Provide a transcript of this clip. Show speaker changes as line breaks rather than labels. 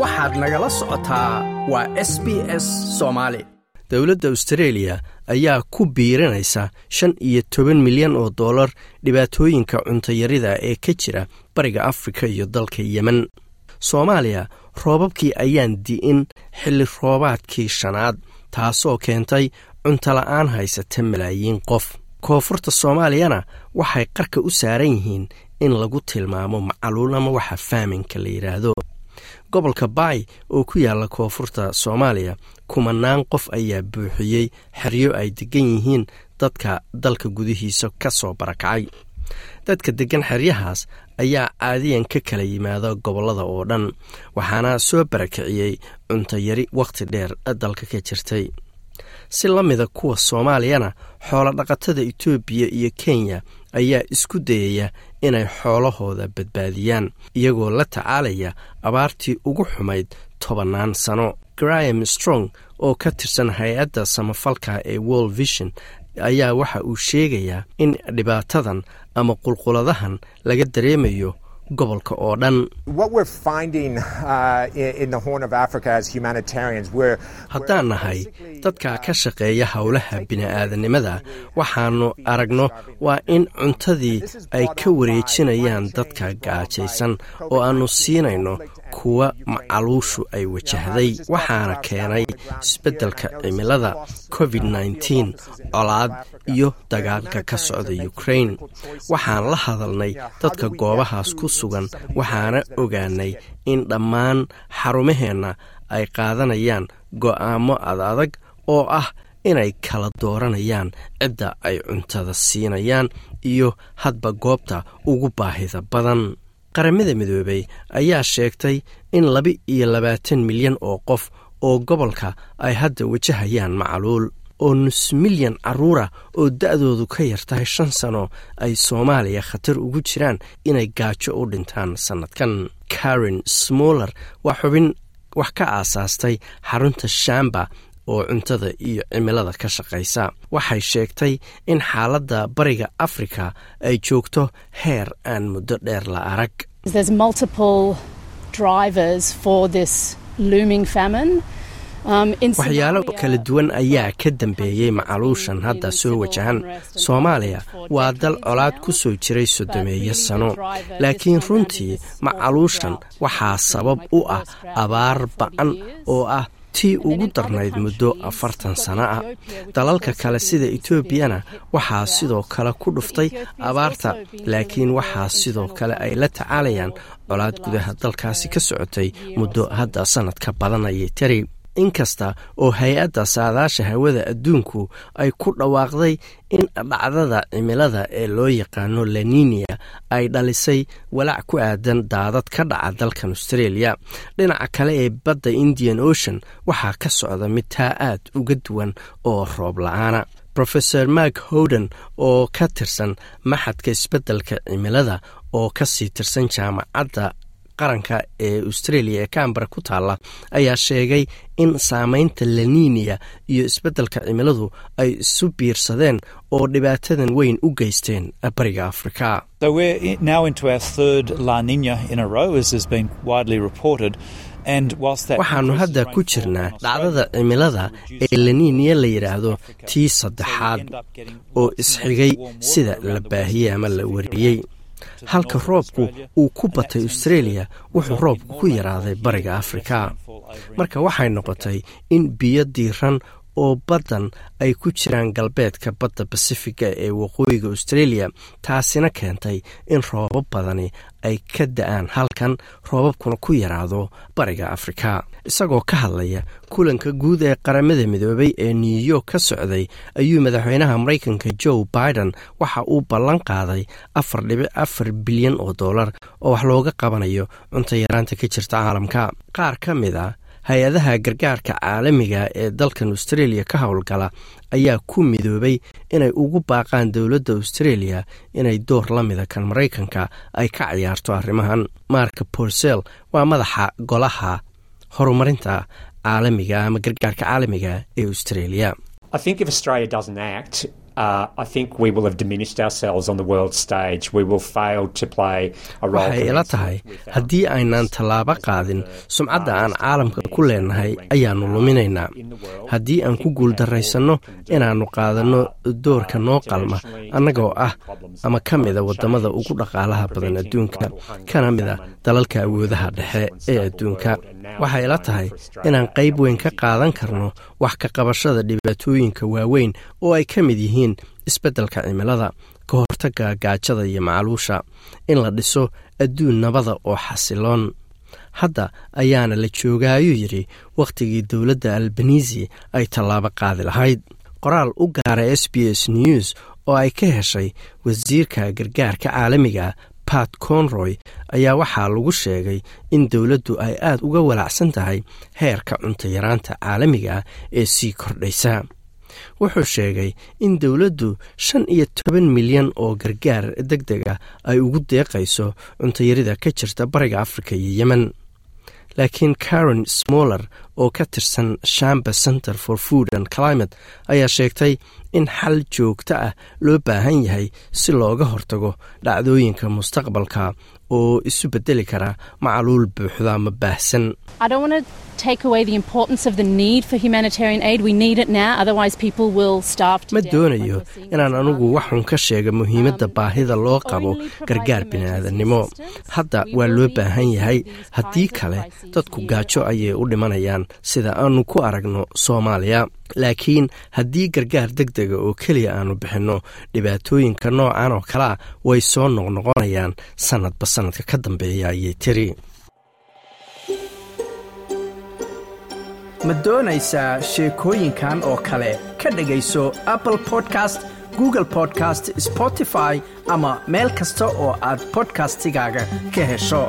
waxaad nagala socotaa waa s b s soomaali
dowladda austareeliya ayaa ku biirinaysa shan iyo toban milyan oo dollar dhibaatooyinka cuntayarida ee ka jira bariga afrika iyo dalka yemen. Soomaaliya roobabkii ayaan di'in xilli roobaadkii shanaad taasoo keentay cuntola'aan haysata malaayiin qof. Koonfurta soomaaliyana waxay qarka u saaran yihiin in lagu tilmaamo macaluul ama waxa faaminka la yidhaahdo gobolka baay oo ku yaalla koonfurta soomaaliya kumanaan qof ayaa buuxiyey xeryo ay deggan yihiin dadka dalka gudihiisa ka soo barakacay. Dadka deggan xeryahaas ayaa caadiyan ka kala yimaada gobollada oo dhan waxaana soo barakiciyey cuntayari wakhti dheer dalka ka jirtay. Si la mida kuwa soomaaliyana xoolo dhaqatada etoobiya iyo kenya ayaa isku dayaya inay xoolahooda badbaadiyaan iyagoo la tacaalaya abaartii ugu xumayd tobannaan sano. Graham strong oo ka tirsan hay'adda samafalka ee world vision ayaa waxa uu sheegayaa in dhibaatadan ama qulquladahan laga dareemayo gobolka oo dhan. Haddaan nahay dadka ka shaqeeya howlaha bini'aadanimada waxaannu aragno waa in cuntadii ay ka wareejinayaan dadka gaajaysan oo aannu siinayno kuwa macaluushu ay wajahday. waxaana keenay isbeddelka cimilada covid nneteen colaad iyo dagaalka ka socda ukrain waxaan la hadalnay dadka goobahaas ku sugan. Waxaana ogaanay in dhammaan xarumaheenna ay qaadanayaan go'aamo adadag oo ah inay kala dooranayaan cidda ay cuntada siinayaan iyo hadba goobta ugu baahida badan. Qaramada midoobey ayaa sheegtay in laba iyo labaatan milyan oo qof oo gobolka ay hadda wajahayaan macaluul oo nus milyan carruura oo da'doodu ka yar tahay shan sano ay soomaaliya khatar ugu jiraan inay gaajo u dhintaan sannadkan. Karen smoller waa xubin wax ka aasaastay xarunta shamba oo cuntada iyo cimilada ka shaqaysa. Waxay sheegtay in xaaladda bariga afrika ay joogto heer aan muddo dheer la arag waxyaalo kala duwan ayaa ka dambeeyey macaluushan hadda soo wajahan. Soomaaliya waa dal colaad ku soo jiray sodomeeyo sano. laakiin runtii macaluushan waxaa sabab u ah abaar ba'an oo ah tii ugu darnayd muddo afartan sano ah. dalalka kale sida etoobiyana waxaa sidoo kale ku dhuftay abaarta. laakiin waxaa sidoo kale ay la tacaalayaan colaad gudaha dalkaasi ka socotay muddo hadda sannad ka badanayay tari inkasta oo hay'adda saadaasha hawada adduunku ay ku dhawaaqday in dhacdada cimilada ee loo yaqaano laninia ay dhalisay walaac ku aadan daadad ka dhaca dalkan australia. Dhinaca kale ee badda indian ocean waxaa ka socda mid taa aad uga duwan oo roob la'aana. Rofeor mark howden oo ka tirsan maxadka isbeddelka cimilada oo ka sii tirsan jaamacadda qaranka ee australia ee cambara ku taalla ayaa sheegay in saameynta laninia iyo isbeddelka cimiladu ay isu biirsadeen oo dhibaatadan weyn u geysteen bariga afrika. Waxaannu hadda ku jirnaa dhacdada cimilada ee laninia la yidhaahdo tii saddexaad oo isxigay sida la baahiyey ama la wariyey halka roobku uu ku batay australia wuxuu roobku ku yaraaday bariga afrika. Marka waxay noqotay in biyo diiran oo baddan ay ku jiraan galbeedka badda basifiga ee waqooyiga australia taasina keentay in roobab badani ay ka da'aan halkan roobabkuna ku yaraado bariga afrika. Isagoo ka hadlaya kulanka guud ee qaramada midoobay ee new york ka socday ayuu madaxweynaha maraykanka joe biden waxa uu ballan qaaday afar dhibic afar bilyan oo dollar oo wax looga qabanayo cunto yaraanta ka jirta caalamka. Qaar ka mid a hay'adaha gargaarka caalamiga ee dalkan australia ka howlgala ayaa ku midoobay inay ugu baaqaan dowladda australia inay door la mida kan maraykanka ay ka ciyaarto arrimahan. Mark borsel waa madaxa golaha horumarinta caalamiga ama gargaarka caalamiga ee australia. Waxay ila tahay haddii aynaan tallaabo qaadin sumcadda aan caalamka ku leenahay ayaannu luminaynaa. Haddii aan ku guuldarraysanno inaannu qaadanno doorka noo qalma annagoo ah ama ka mida waddamada ugu dhaqaalaha badan adduunka kana mida dalalka awoodaha dhexe ee adduunka. Waxay ila tahay inaan qayb weyn ka qaadan karno wax ka qabashada dhibaatooyinka waaweyn oo ay ka mid yihiin isbeddelka cimilada ka hortagga gaajada iyo macluusha in la dhiso adduun nabada oo xasiloon hadda ayaana la joogaayuu yidhi wakhtigii dowladda albanisi ay tallaabo qaadi lahayd. Qoraal u gaara s b s news oo ay ka heshay wasiirka gargaarka caalamiga pat conroy ayaa waxaa lagu sheegay in dowladdu ay aad uga walacsan tahay heerka cuntayaraanta caalamiga ee sii kordhaysa. Wuxuu sheegay in dowladdu shan iyo toban milyan oo gargaar deg deg ah ay ugu deeqayso cuntayarida ka jirta bariga afrika iyo yemen laakiin karen smoller oo ka tirsan shamba center for food and climate ayaa sheegtay in xal joogto ah loo baahan yahay si looga hortago dhacdooyinka mustaqbalka oo isu bedeli kara macluul buuxda ama baahsan. Ma doonayo inaan anugu waxun ka sheega muhiimadda baahida loo qabo gargaar bini'aadannimo hadda waa loo baahan yahay haddii kale dadku gaajo ayay u dhimanayaan sida aanu ku aragno soomaaliya. Laakiin haddii gargaar deg dega oo keliya aanu bixinno dhibaatooyinka noocan oo kalea way soo noqnoqonayaan. Sannadba sannadka ka dambeeya ayay tiri.
Ma doonaysaa sheekooyinkan oo kale? Ka dhegayso apple podcast google podcast spotify ama meel kasta oo aad bodkastigaaga ka hesho